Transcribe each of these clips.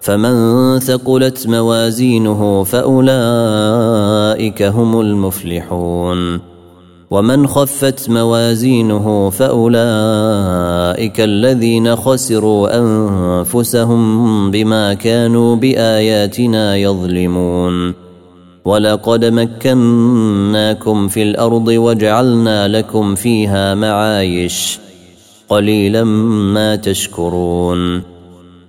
فمن ثقلت موازينه فأولئك هم المفلحون. ومن خفت موازينه فأولئك الذين خسروا أنفسهم بما كانوا بآياتنا يظلمون. ولقد مكناكم في الأرض وجعلنا لكم فيها معايش قليلا ما تشكرون.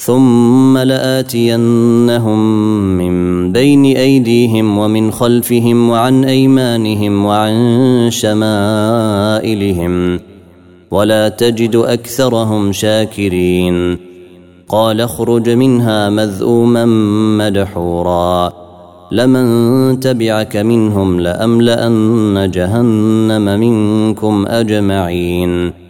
ثم لآتينهم من بين أيديهم ومن خلفهم وعن أيمانهم وعن شمائلهم ولا تجد أكثرهم شاكرين. قال اخرج منها مذءوما مدحورا. لمن تبعك منهم لأملأن جهنم منكم أجمعين.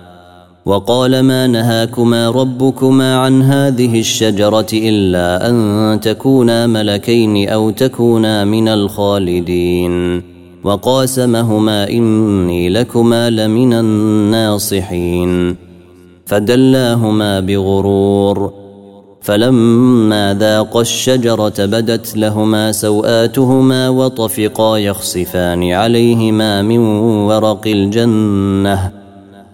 وقال ما نهاكما ربكما عن هذه الشجرة إلا أن تكونا ملكين أو تكونا من الخالدين. وقاسمهما إني لكما لمن الناصحين. فدلاهما بغرور. فلما ذاقا الشجرة بدت لهما سوآتهما وطفقا يخصفان عليهما من ورق الجنة.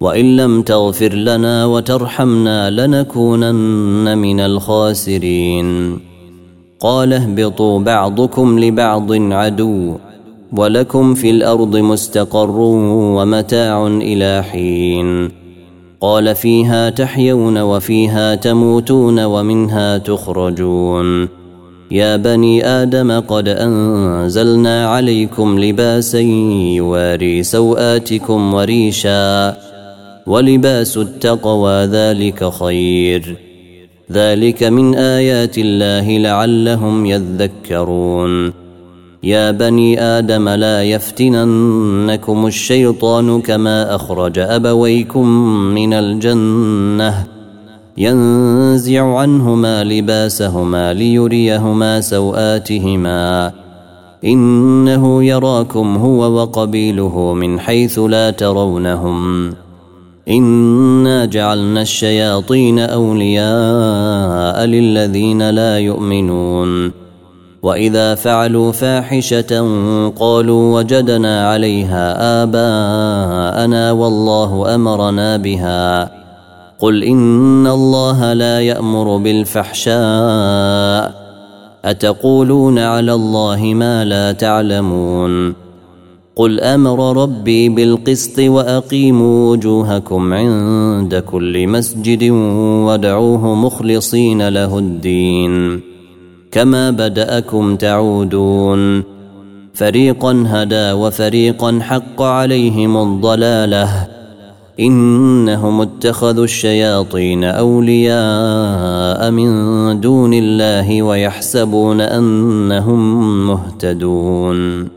وإن لم تغفر لنا وترحمنا لنكونن من الخاسرين. قال اهبطوا بعضكم لبعض عدو ولكم في الأرض مستقر ومتاع إلى حين. قال فيها تحيون وفيها تموتون ومنها تخرجون. يا بني آدم قد أنزلنا عليكم لباسا يواري سوآتكم وريشا. ولباس التقوى ذلك خير. ذلك من آيات الله لعلهم يذكرون. يا بني آدم لا يفتننكم الشيطان كما أخرج أبويكم من الجنة. ينزع عنهما لباسهما ليريهما سوآتهما. إنه يراكم هو وقبيله من حيث لا ترونهم. انا جعلنا الشياطين اولياء للذين لا يؤمنون واذا فعلوا فاحشه قالوا وجدنا عليها اباءنا والله امرنا بها قل ان الله لا يامر بالفحشاء اتقولون على الله ما لا تعلمون قل أمر ربي بالقسط واقيموا وجوهكم عند كل مسجد وادعوه مخلصين له الدين كما بداكم تعودون فريقا هدى وفريقا حق عليهم الضلاله انهم اتخذوا الشياطين اولياء من دون الله ويحسبون انهم مهتدون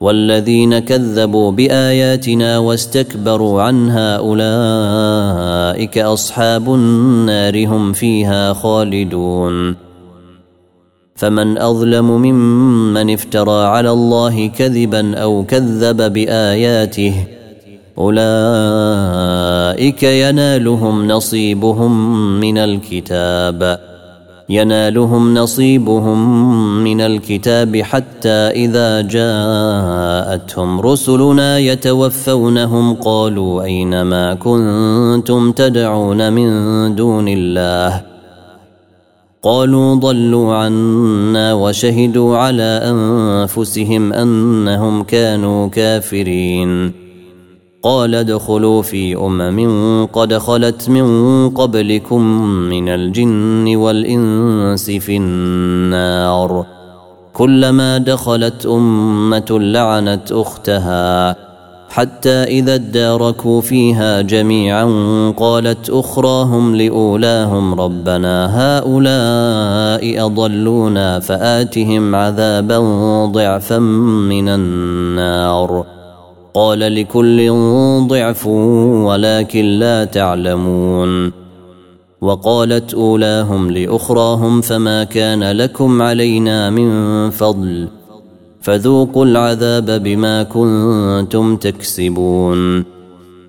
والذين كذبوا بآياتنا واستكبروا عنها أولئك أصحاب النار هم فيها خالدون. فمن أظلم ممن افترى على الله كذبا أو كذب بآياته أولئك ينالهم نصيبهم من الكتاب. ينالهم نصيبهم من الكتاب حتى إذا جاءتهم رسلنا يتوفونهم قالوا أين ما كنتم تدعون من دون الله؟ قالوا ضلوا عنا وشهدوا على أنفسهم أنهم كانوا كافرين. قال ادخلوا في أمم قد خلت من قبلكم من الجن والإنس في النار. كلما دخلت أمة لعنت أختها. حتى إذا اداركوا فيها جميعا قالت أخراهم لأولاهم ربنا هؤلاء أضلونا فآتهم عذابا ضعفا من النار. قال لكل ضعف ولكن لا تعلمون. وقالت أولاهم لأخراهم فما كان لكم علينا من فضل فذوقوا العذاب بما كنتم تكسبون.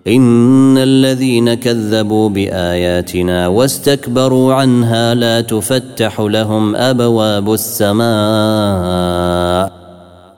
إن الذين كذبوا بآياتنا واستكبروا عنها لا تفتح لهم أبواب السماء.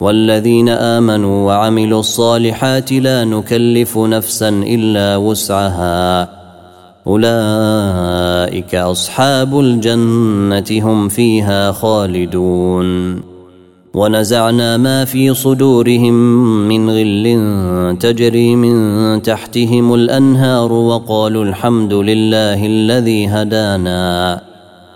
والذين آمنوا وعملوا الصالحات لا نكلف نفسا إلا وسعها. أولئك أصحاب الجنة هم فيها خالدون. ونزعنا ما في صدورهم من غل تجري من تحتهم الأنهار وقالوا الحمد لله الذي هدانا.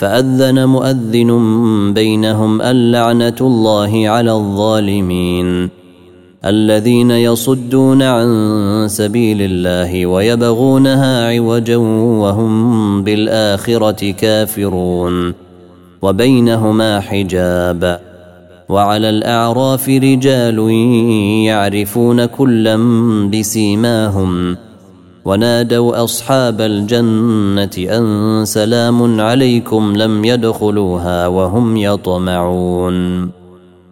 فأذن مؤذن بينهم اللعنة الله على الظالمين الذين يصدون عن سبيل الله ويبغونها عوجا وهم بالآخرة كافرون وبينهما حجاب وعلى الأعراف رجال يعرفون كلا بسيماهم ونادوا أصحاب الجنة أن سلام عليكم لم يدخلوها وهم يطمعون.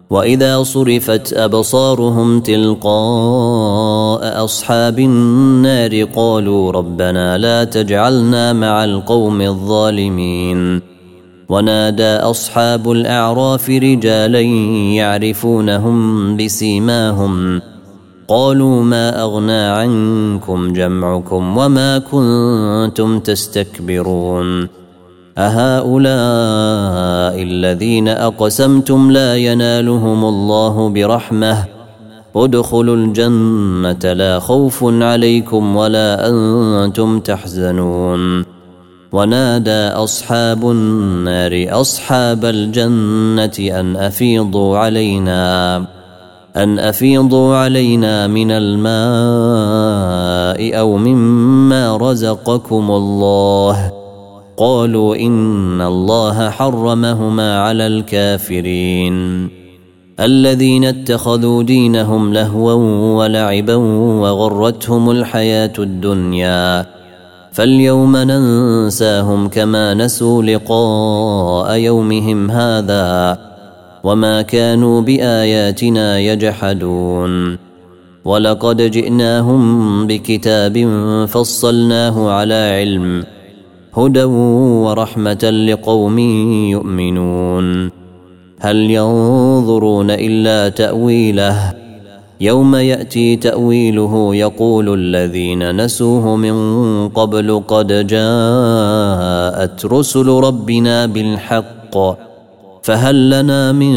وإذا صرفت أبصارهم تلقاء أصحاب النار قالوا ربنا لا تجعلنا مع القوم الظالمين. ونادى أصحاب الأعراف رجالا يعرفونهم بسيماهم. قالوا ما أغنى عنكم جمعكم وما كنتم تستكبرون أهؤلاء الذين أقسمتم لا ينالهم الله برحمة ادخلوا الجنة لا خوف عليكم ولا أنتم تحزنون ونادى أصحاب النار أصحاب الجنة أن أفيضوا علينا أن أفيضوا علينا من الماء أو مما رزقكم الله. قالوا إن الله حرمهما على الكافرين. الذين اتخذوا دينهم لهوا ولعبا وغرتهم الحياة الدنيا. فاليوم ننساهم كما نسوا لقاء يومهم هذا. وما كانوا بآياتنا يجحدون. ولقد جئناهم بكتاب فصلناه على علم هدى ورحمة لقوم يؤمنون. هل ينظرون إلا تأويله؟ يوم يأتي تأويله يقول الذين نسوه من قبل قد جاءت رسل ربنا بالحق. فهل لنا من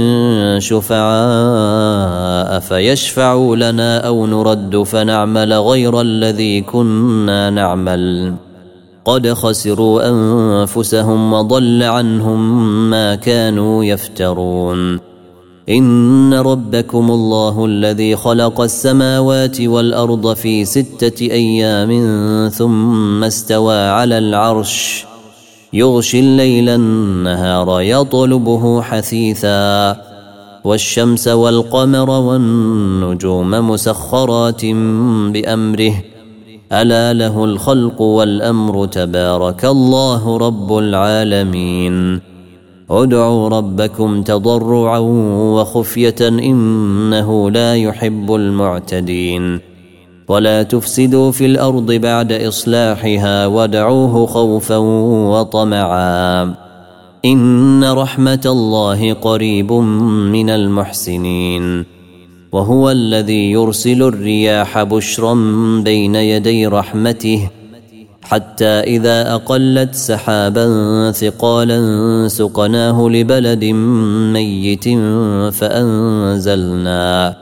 شفعاء فيشفعوا لنا أو نرد فنعمل غير الذي كنا نعمل؟ قد خسروا أنفسهم وضل عنهم ما كانوا يفترون. إن ربكم الله الذي خلق السماوات والأرض في ستة أيام ثم استوى على العرش. يغشي الليل النهار يطلبه حثيثا والشمس والقمر والنجوم مسخرات بأمره. ألا له الخلق والأمر تبارك الله رب العالمين. ادعوا ربكم تضرعا وخفية إنه لا يحب المعتدين. ولا تفسدوا في الأرض بعد إصلاحها ودعوه خوفا وطمعا. إن رحمة الله قريب من المحسنين. وهو الذي يرسل الرياح بشرا بين يدي رحمته حتى إذا أقلت سحابا ثقالا سقناه لبلد ميت فأنزلنا.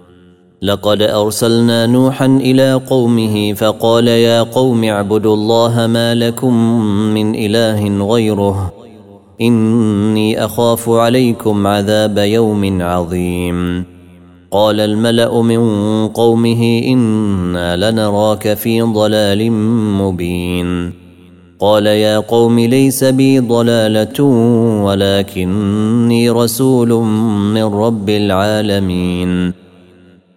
لقد أرسلنا نوحا إلى قومه فقال يا قوم اعبدوا الله ما لكم من إله غيره. إني أخاف عليكم عذاب يوم عظيم. قال الملأ من قومه إنا لنراك في ضلال مبين. قال يا قوم ليس بي ضلالة ولكني رسول من رب العالمين.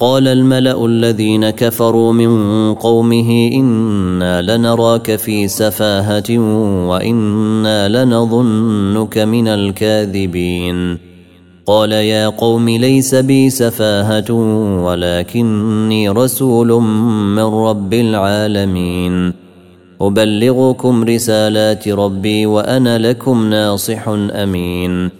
قال الملأ الذين كفروا من قومه إنا لنراك في سفاهة وإنا لنظنك من الكاذبين. قال يا قوم ليس بي سفاهة ولكني رسول من رب العالمين. أبلغكم رسالات ربي وأنا لكم ناصح أمين.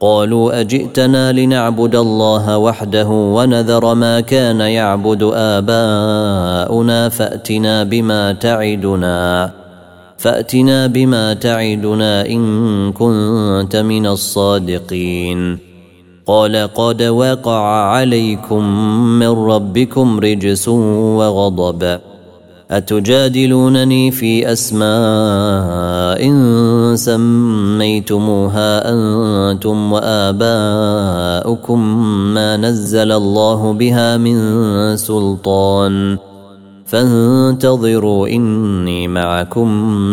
قالوا أجئتنا لنعبد الله وحده ونذر ما كان يعبد آباؤنا فأتنا بما تعدنا فأتنا بما تعدنا إن كنت من الصادقين. قال قد وقع عليكم من ربكم رجس وغضب. أتجادلونني في أسماء سميتموها أنتم وآباؤكم ما نزل الله بها من سلطان فانتظروا إني معكم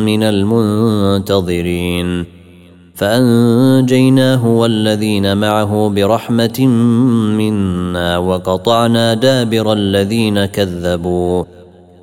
من المنتظرين فأنجيناه والذين معه برحمة منا وقطعنا دابر الذين كذبوا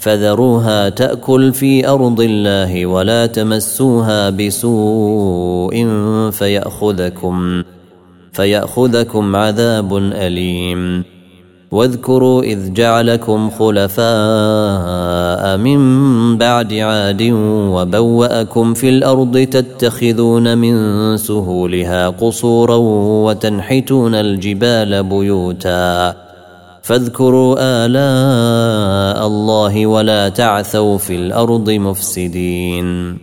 فذروها تأكل في أرض الله ولا تمسوها بسوء فيأخذكم فيأخذكم عذاب أليم. واذكروا إذ جعلكم خلفاء من بعد عاد وبوأكم في الأرض تتخذون من سهولها قصورا وتنحتون الجبال بيوتا. فاذكروا آلاء الله ولا تعثوا في الأرض مفسدين.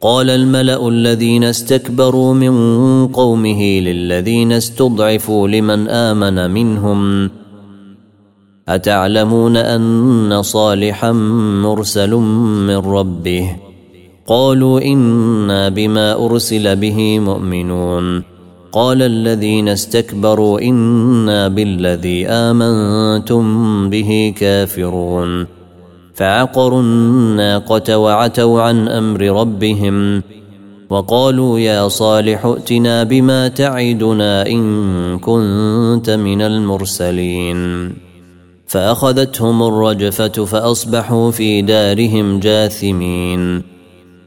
قال الملأ الذين استكبروا من قومه للذين استضعفوا لمن آمن منهم أتعلمون أن صالحا مرسل من ربه؟ قالوا إنا بما أرسل به مؤمنون. قال الذين استكبروا إنا بالذي آمنتم به كافرون. فعقروا الناقة وعتوا عن أمر ربهم وقالوا يا صالح ائتنا بما تعدنا إن كنت من المرسلين. فأخذتهم الرجفة فأصبحوا في دارهم جاثمين.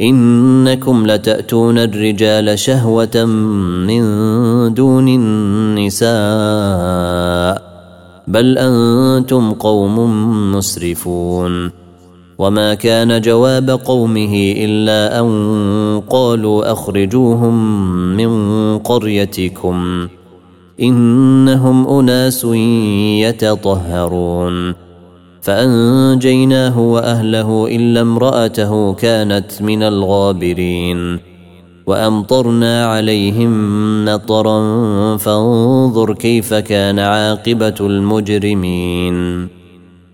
إنكم لتأتون الرجال شهوة من دون النساء بل أنتم قوم مسرفون. وما كان جواب قومه إلا أن قالوا أخرجوهم من قريتكم إنهم أناس يتطهرون. فأنجيناه وأهله إلا امرأته كانت من الغابرين. وأمطرنا عليهم مطرا فانظر كيف كان عاقبة المجرمين.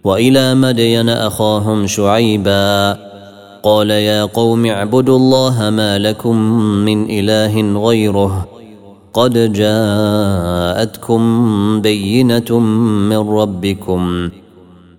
وإلى مدين أخاهم شعيبا قال يا قوم اعبدوا الله ما لكم من إله غيره. قد جاءتكم بينة من ربكم.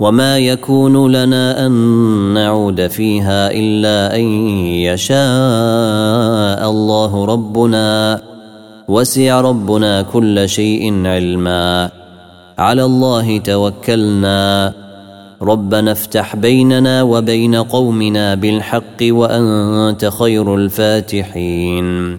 وما يكون لنا ان نعود فيها الا ان يشاء الله ربنا وسع ربنا كل شيء علما على الله توكلنا ربنا افتح بيننا وبين قومنا بالحق وانت خير الفاتحين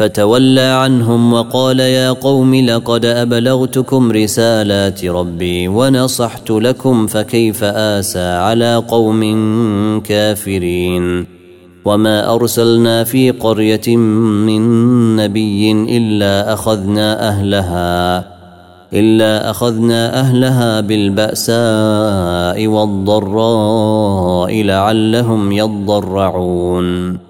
فتولى عنهم وقال يا قوم لقد أبلغتكم رسالات ربي ونصحت لكم فكيف آسى على قوم كافرين وما أرسلنا في قرية من نبي إلا أخذنا أهلها إلا أخذنا أهلها بالبأساء والضراء لعلهم يضرعون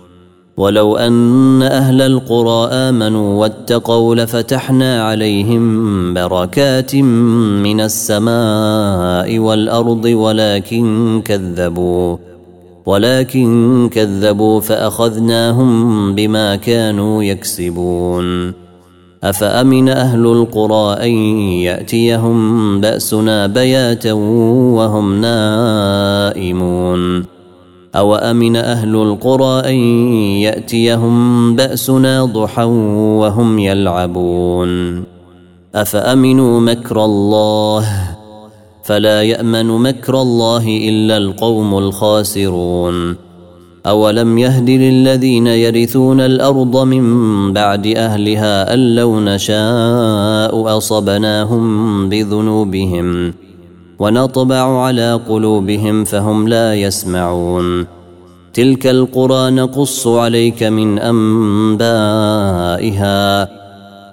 ولو أن أهل القرى آمنوا واتقوا لفتحنا عليهم بركات من السماء والأرض ولكن كذبوا ولكن كذبوا فأخذناهم بما كانوا يكسبون. أفأمن أهل القرى أن يأتيهم بأسنا بياتا وهم نائمون؟ أو امن أهل القرى أن يأتيهم بأسنا ضحى وهم يلعبون؟ أفأمنوا مكر الله؟ فلا يأمن مكر الله إلا القوم الخاسرون. أولم يهد للذين يرثون الأرض من بعد أهلها أن لو نشاء أصبناهم بذنوبهم. ونطبع على قلوبهم فهم لا يسمعون. تلك القرى نقص عليك من أنبائها.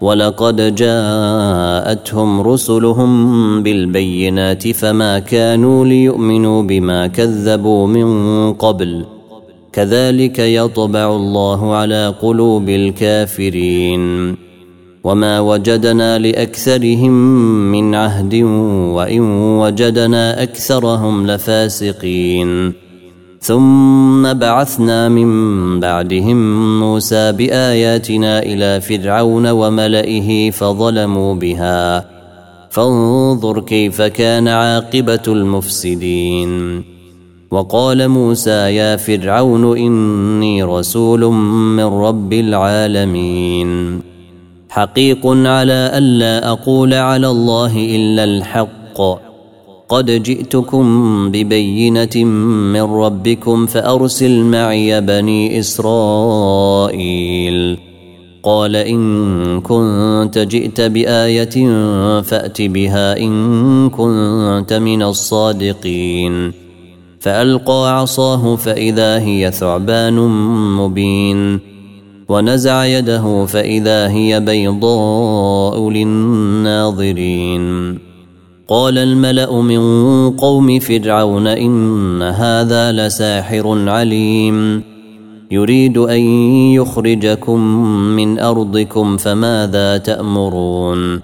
ولقد جاءتهم رسلهم بالبينات فما كانوا ليؤمنوا بما كذبوا من قبل ۖ. كذلك يطبع الله على قلوب الكافرين. وما وجدنا لاكثرهم من عهد وان وجدنا اكثرهم لفاسقين ثم بعثنا من بعدهم موسى باياتنا إلى فرعون وملئه فظلموا بها فانظر كيف كان عاقبه المفسدين وقال موسى يا فرعون اني رسول من رب العالمين حقيق على ألا أقول على الله إلا الحق. قد جئتكم ببينة من ربكم فأرسل معي بني إسرائيل. قال إن كنت جئت بآية فأت بها إن كنت من الصادقين. فألقى عصاه فإذا هي ثعبان مبين. ونزع يده فإذا هي بيضاء للناظرين. قال الملأ من قوم فرعون إن هذا لساحر عليم. يريد أن يخرجكم من أرضكم فماذا تأمرون؟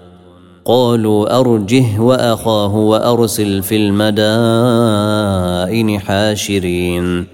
قالوا أرجه وأخاه وأرسل في المدائن حاشرين.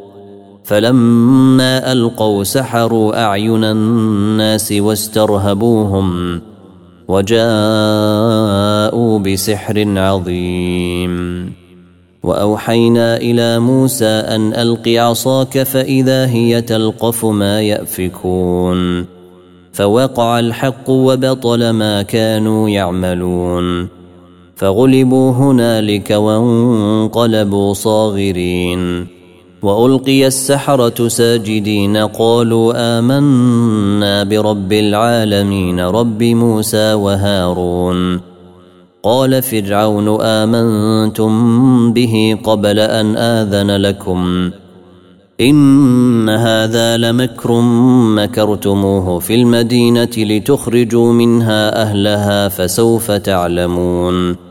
فلما ألقوا سحروا أعين الناس واسترهبوهم وجاءوا بسحر عظيم. وأوحينا إلى موسى أن ألق عصاك فإذا هي تلقف ما يأفكون. فوقع الحق وبطل ما كانوا يعملون. فغلبوا هنالك وانقلبوا صاغرين. وألقي السحرة ساجدين قالوا آمنا برب العالمين رب موسى وهارون قال فرعون آمنتم به قبل أن آذن لكم إن هذا لمكر مكرتموه في المدينة لتخرجوا منها أهلها فسوف تعلمون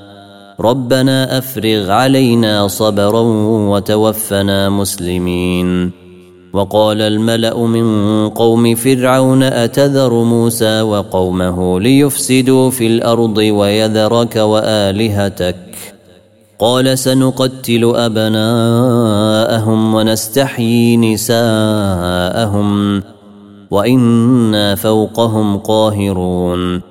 ربنا أفرغ علينا صبرا وتوفنا مسلمين. وقال الملأ من قوم فرعون أتذر موسى وقومه ليفسدوا في الأرض ويذرك وآلهتك؟ قال سنقتل أبناءهم ونستحيي نساءهم وإنا فوقهم قاهرون.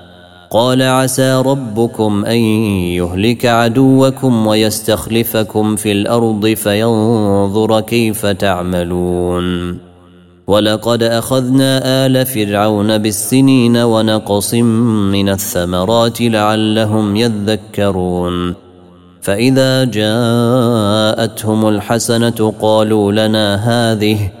قال عسى ربكم أن يهلك عدوكم ويستخلفكم في الأرض فينظر كيف تعملون. ولقد أخذنا آل فرعون بالسنين ونقص من الثمرات لعلهم يذكرون. فإذا جاءتهم الحسنة قالوا لنا هذه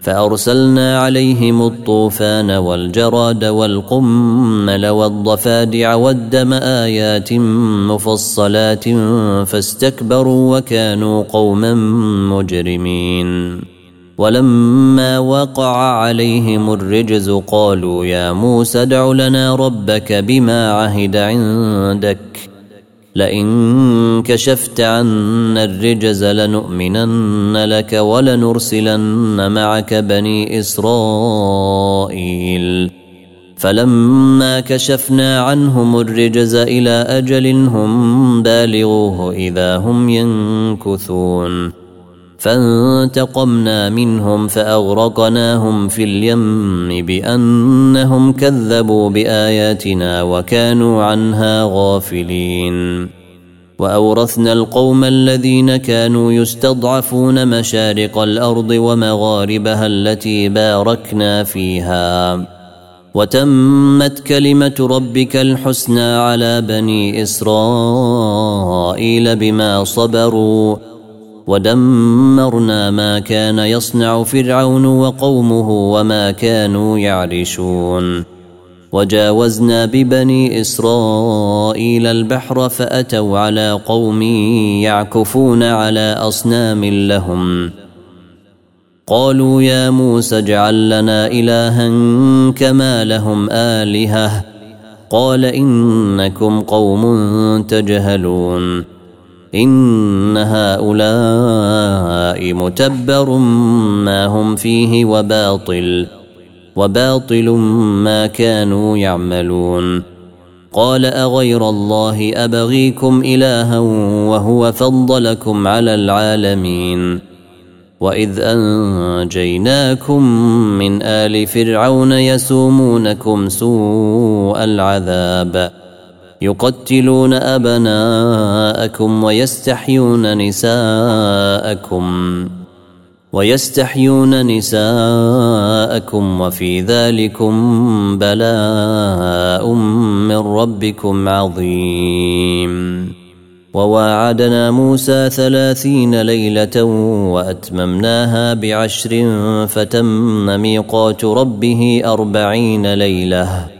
فأرسلنا عليهم الطوفان والجراد والقمل والضفادع والدم آيات مفصلات فاستكبروا وكانوا قوما مجرمين. ولما وقع عليهم الرجز قالوا يا موسى ادع لنا ربك بما عهد عندك. لئن كشفت عنا الرجز لنؤمنن لك ولنرسلن معك بني إسرائيل. فلما كشفنا عنهم الرجز إلى أجل هم بالغوه إذا هم ينكثون. فانتقمنا منهم فأغرقناهم في اليم بأنهم كذبوا بآياتنا وكانوا عنها غافلين. وأورثنا القوم الذين كانوا يستضعفون مشارق الأرض ومغاربها التي باركنا فيها. وتمت كلمة ربك الحسنى على بني إسرائيل بما صبروا ودمرنا ما كان يصنع فرعون وقومه وما كانوا يعرشون. وجاوزنا ببني إسرائيل البحر فأتوا على قوم يعكفون على أصنام لهم. قالوا يا موسى اجعل لنا إلها كما لهم آلهة. قال إنكم قوم تجهلون. إن هؤلاء متبر ما هم فيه وباطل وباطل ما كانوا يعملون. قال أغير الله أبغيكم إلها وهو فضلكم على العالمين. وإذ أنجيناكم من آل فرعون يسومونكم سوء العذاب. يقتلون أبناءكم ويستحيون نساءكم ويستحيون نساءكم وفي ذلكم بلاء من ربكم عظيم. وواعدنا موسى ثلاثين ليلة وأتممناها بعشر فتم ميقات ربه أربعين ليلة.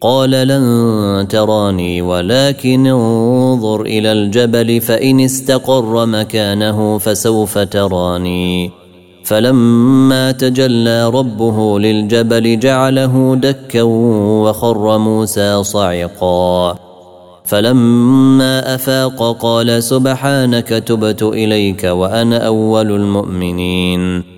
قال لن تراني ولكن انظر إلى الجبل فإن استقر مكانه فسوف تراني. فلما تجلى ربه للجبل جعله دكا وخر موسى صعقا. فلما أفاق قال سبحانك تبت إليك وأنا أول المؤمنين.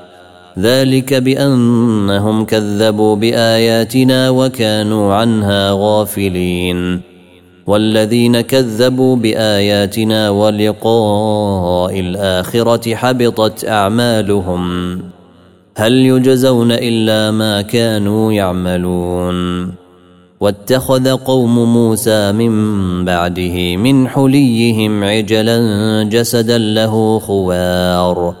ذلك بأنهم كذبوا بآياتنا وكانوا عنها غافلين. والذين كذبوا بآياتنا ولقاء الآخرة حبطت أعمالهم. هل يجزون إلا ما كانوا يعملون. واتخذ قوم موسى من بعده من حليهم عجلا جسدا له خوار.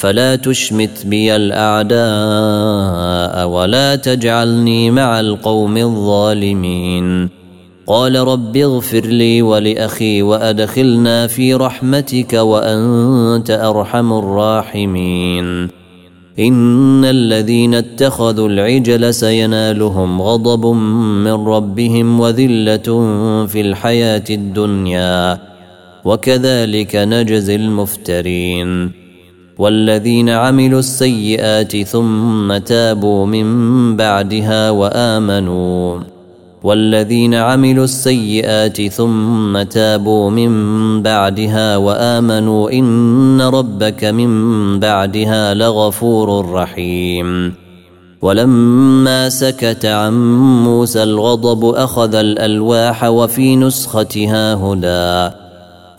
فلا تشمت بي الأعداء ولا تجعلني مع القوم الظالمين. قال رب اغفر لي ولأخي وأدخلنا في رحمتك وأنت أرحم الراحمين. إن الذين اتخذوا العجل سينالهم غضب من ربهم وذلة في الحياة الدنيا. وكذلك نجزي المفترين. والذين عملوا السيئات ثم تابوا من بعدها وآمنوا. والذين عملوا السيئات ثم تابوا من بعدها وآمنوا إن ربك من بعدها لغفور رحيم. ولما سكت عن موسى الغضب أخذ الألواح وفي نسختها هدى.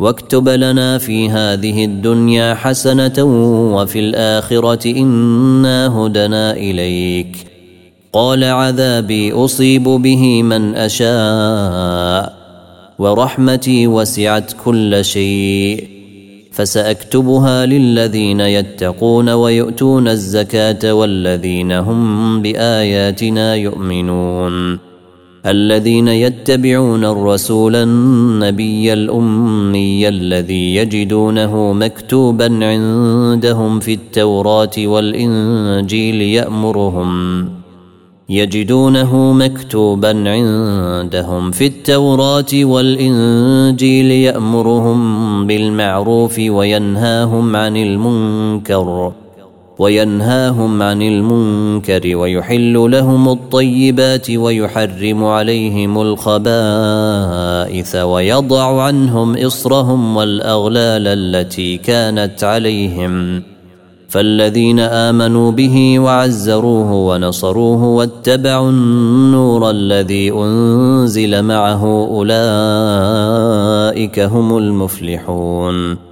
واكتب لنا في هذه الدنيا حسنة وفي الآخرة إنا هدنا إليك. قال عذابي أصيب به من أشاء ورحمتي وسعت كل شيء. فسأكتبها للذين يتقون ويؤتون الزكاة والذين هم بآياتنا يؤمنون. الذين يتبعون الرسول النبي الأمي الذي يجدونه مكتوبا عندهم في التوراة والإنجيل يأمرهم. يجدونه مكتوبا عندهم في التوراة والإنجيل يأمرهم بالمعروف وينهاهم عن المنكر. وينهاهم عن المنكر ويحل لهم الطيبات ويحرم عليهم الخبائث ويضع عنهم إصرهم والأغلال التي كانت عليهم. فالذين آمنوا به وعزروه ونصروه واتبعوا النور الذي أنزل معه أولئك هم المفلحون.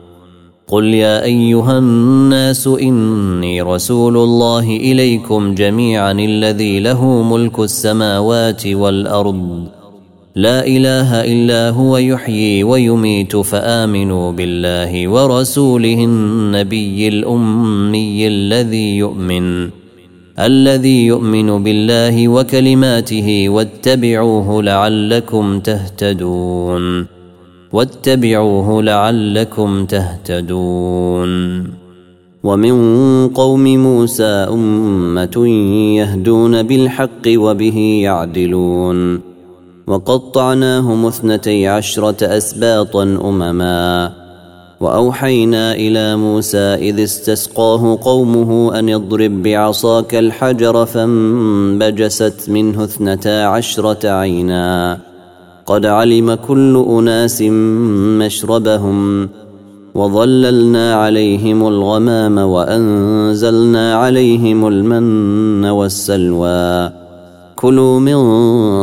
قل يا ايها الناس اني رسول الله اليكم جميعا الذي له ملك السماوات والارض. لا اله الا هو يحيي ويميت فامنوا بالله ورسوله النبي الامي الذي يؤمن الذي يؤمن بالله وكلماته واتبعوه لعلكم تهتدون. واتبعوه لعلكم تهتدون. ومن قوم موسى أمة يهدون بالحق وبه يعدلون. وقطعناهم اثنتي عشرة أسباطا أمما. وأوحينا إلى موسى إذ استسقاه قومه أن اضرب بعصاك الحجر فانبجست منه اثنتا عشرة عينا. قد علم كل أناس مشربهم وظللنا عليهم الغمام وأنزلنا عليهم المن والسلوى. كلوا من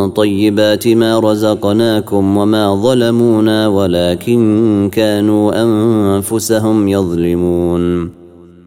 طيبات ما رزقناكم وما ظلمونا ولكن كانوا أنفسهم يظلمون.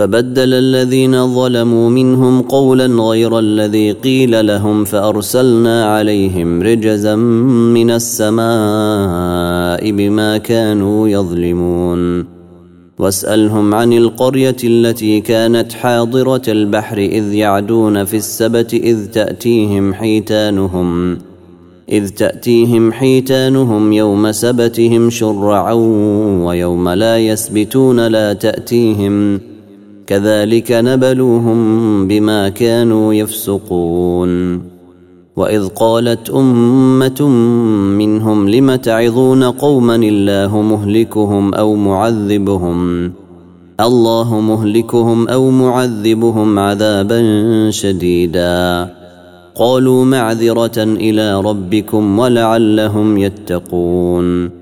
فبدل الذين ظلموا منهم قولا غير الذي قيل لهم فأرسلنا عليهم رجزا من السماء بما كانوا يظلمون. واسألهم عن القرية التي كانت حاضرة البحر إذ يعدون في السبت إذ تأتيهم حيتانهم إذ تأتيهم حيتانهم يوم سبتهم شرعا ويوم لا يسبتون لا تأتيهم. كذلك نبلوهم بما كانوا يفسقون. وإذ قالت أمة منهم لم تعظون قوما الله مهلكهم أو معذبهم؟ الله مهلكهم أو معذبهم عذابا شديدا. قالوا معذرة إلى ربكم ولعلهم يتقون.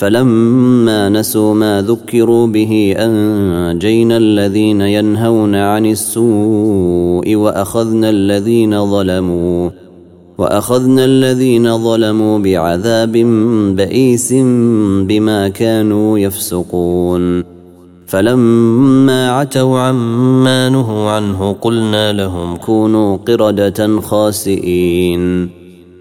فلما نسوا ما ذكروا به أنجينا الذين ينهون عن السوء وأخذنا الذين ظلموا وأخذنا الذين ظلموا بعذاب بئيس بما كانوا يفسقون فلما عتوا عما نهوا عنه قلنا لهم كونوا قردة خاسئين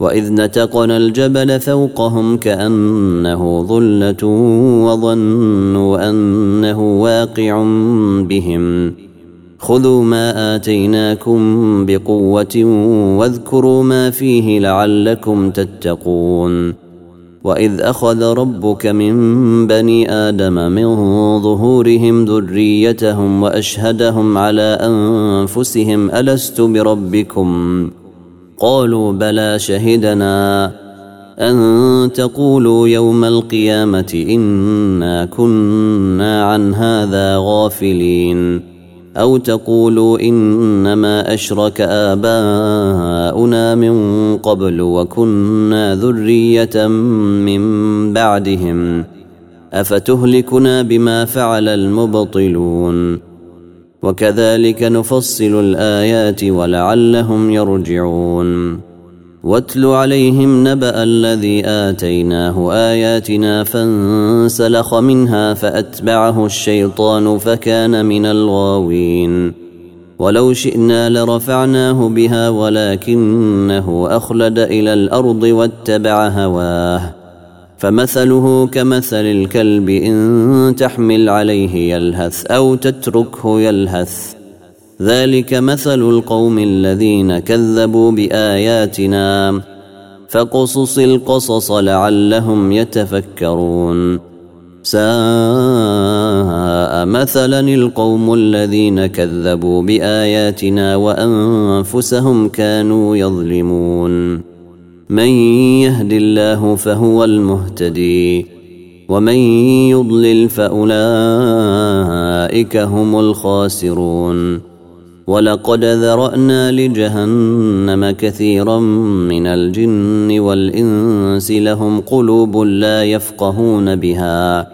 وإذ نتقنا الجبل فوقهم كأنه ظلة وظنوا أنه واقع بهم. خذوا ما آتيناكم بقوة واذكروا ما فيه لعلكم تتقون. وإذ أخذ ربك من بني آدم من ظهورهم ذريتهم وأشهدهم على أنفسهم ألست بربكم؟ قالوا بلى شهدنا أن تقولوا يوم القيامة إنا كنا عن هذا غافلين أو تقولوا إنما أشرك آباؤنا من قبل وكنا ذرية من بعدهم أفتهلكنا بما فعل المبطلون وكذلك نفصل الآيات ولعلهم يرجعون. واتل عليهم نبأ الذي آتيناه آياتنا فانسلخ منها فأتبعه الشيطان فكان من الغاوين. ولو شئنا لرفعناه بها ولكنه أخلد إلى الأرض واتبع هواه. فمثله كمثل الكلب إن تحمل عليه يلهث أو تتركه يلهث. ذلك مثل القوم الذين كذبوا بآياتنا. فقصص القصص لعلهم يتفكرون. ساء مثلا القوم الذين كذبوا بآياتنا وأنفسهم كانوا يظلمون. من يهد الله فهو المهتدي ومن يضلل فأولئك هم الخاسرون ولقد ذرأنا لجهنم كثيرا من الجن والإنس لهم قلوب لا يفقهون بها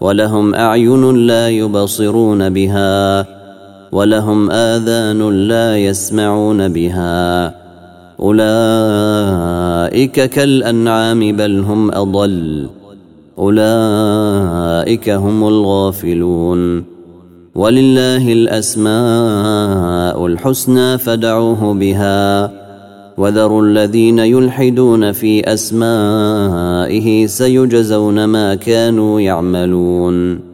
ولهم أعين لا يبصرون بها ولهم آذان لا يسمعون بها أولئك كالأنعام بل هم أضل. أولئك هم الغافلون. ولله الأسماء الحسنى فدعوه بها. وذروا الذين يلحدون في أسمائه سيجزون ما كانوا يعملون.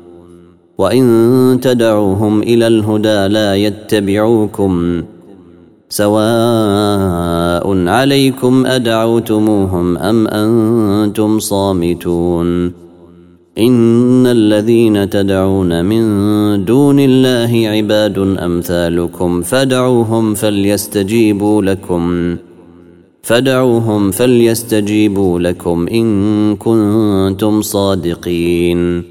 وان تدعوهم إلى الهدى لا يتبعوكم سواء عليكم ادعوتموهم ام أنتم صامتون ان الذين تدعون من دون الله عباد امثالكم فدعوهم فليستجيبوا لكم فدعوهم فليستجيبوا لكم ان كنتم صادقين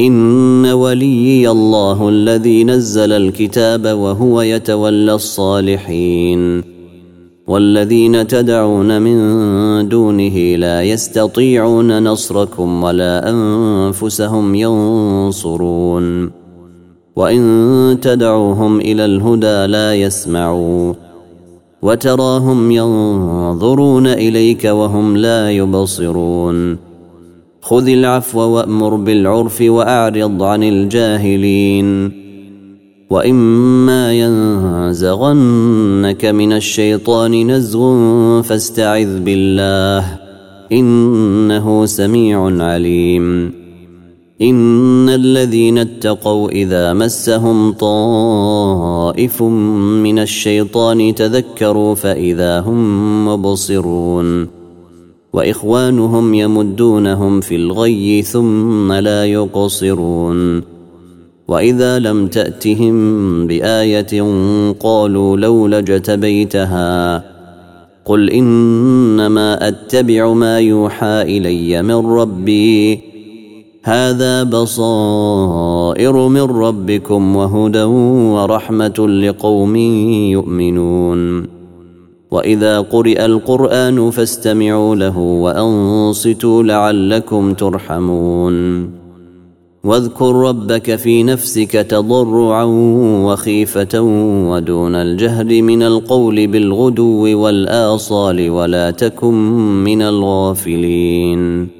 إن وليي الله الذي نزل الكتاب وهو يتولى الصالحين. والذين تدعون من دونه لا يستطيعون نصركم ولا أنفسهم ينصرون. وإن تدعوهم إلى الهدى لا يسمعون وتراهم ينظرون إليك وهم لا يبصرون. خذ العفو وأمر بالعرف وأعرض عن الجاهلين. وإما ينزغنك من الشيطان نزغ فاستعذ بالله إنه سميع عليم. إن الذين اتقوا إذا مسهم طائف من الشيطان تذكروا فإذا هم مبصرون. وإخوانهم يمدونهم في الغي ثم لا يقصرون. وإذا لم تأتهم بآية قالوا لولا اجتبيتها قل إنما أتبع ما يوحى إلي من ربي. هذا بصائر من ربكم وهدى ورحمة لقوم يؤمنون. واذا قرئ القران فاستمعوا له وانصتوا لعلكم ترحمون واذكر ربك في نفسك تضرعا وخيفه ودون الجهر من القول بالغدو والاصال ولا تكن من الغافلين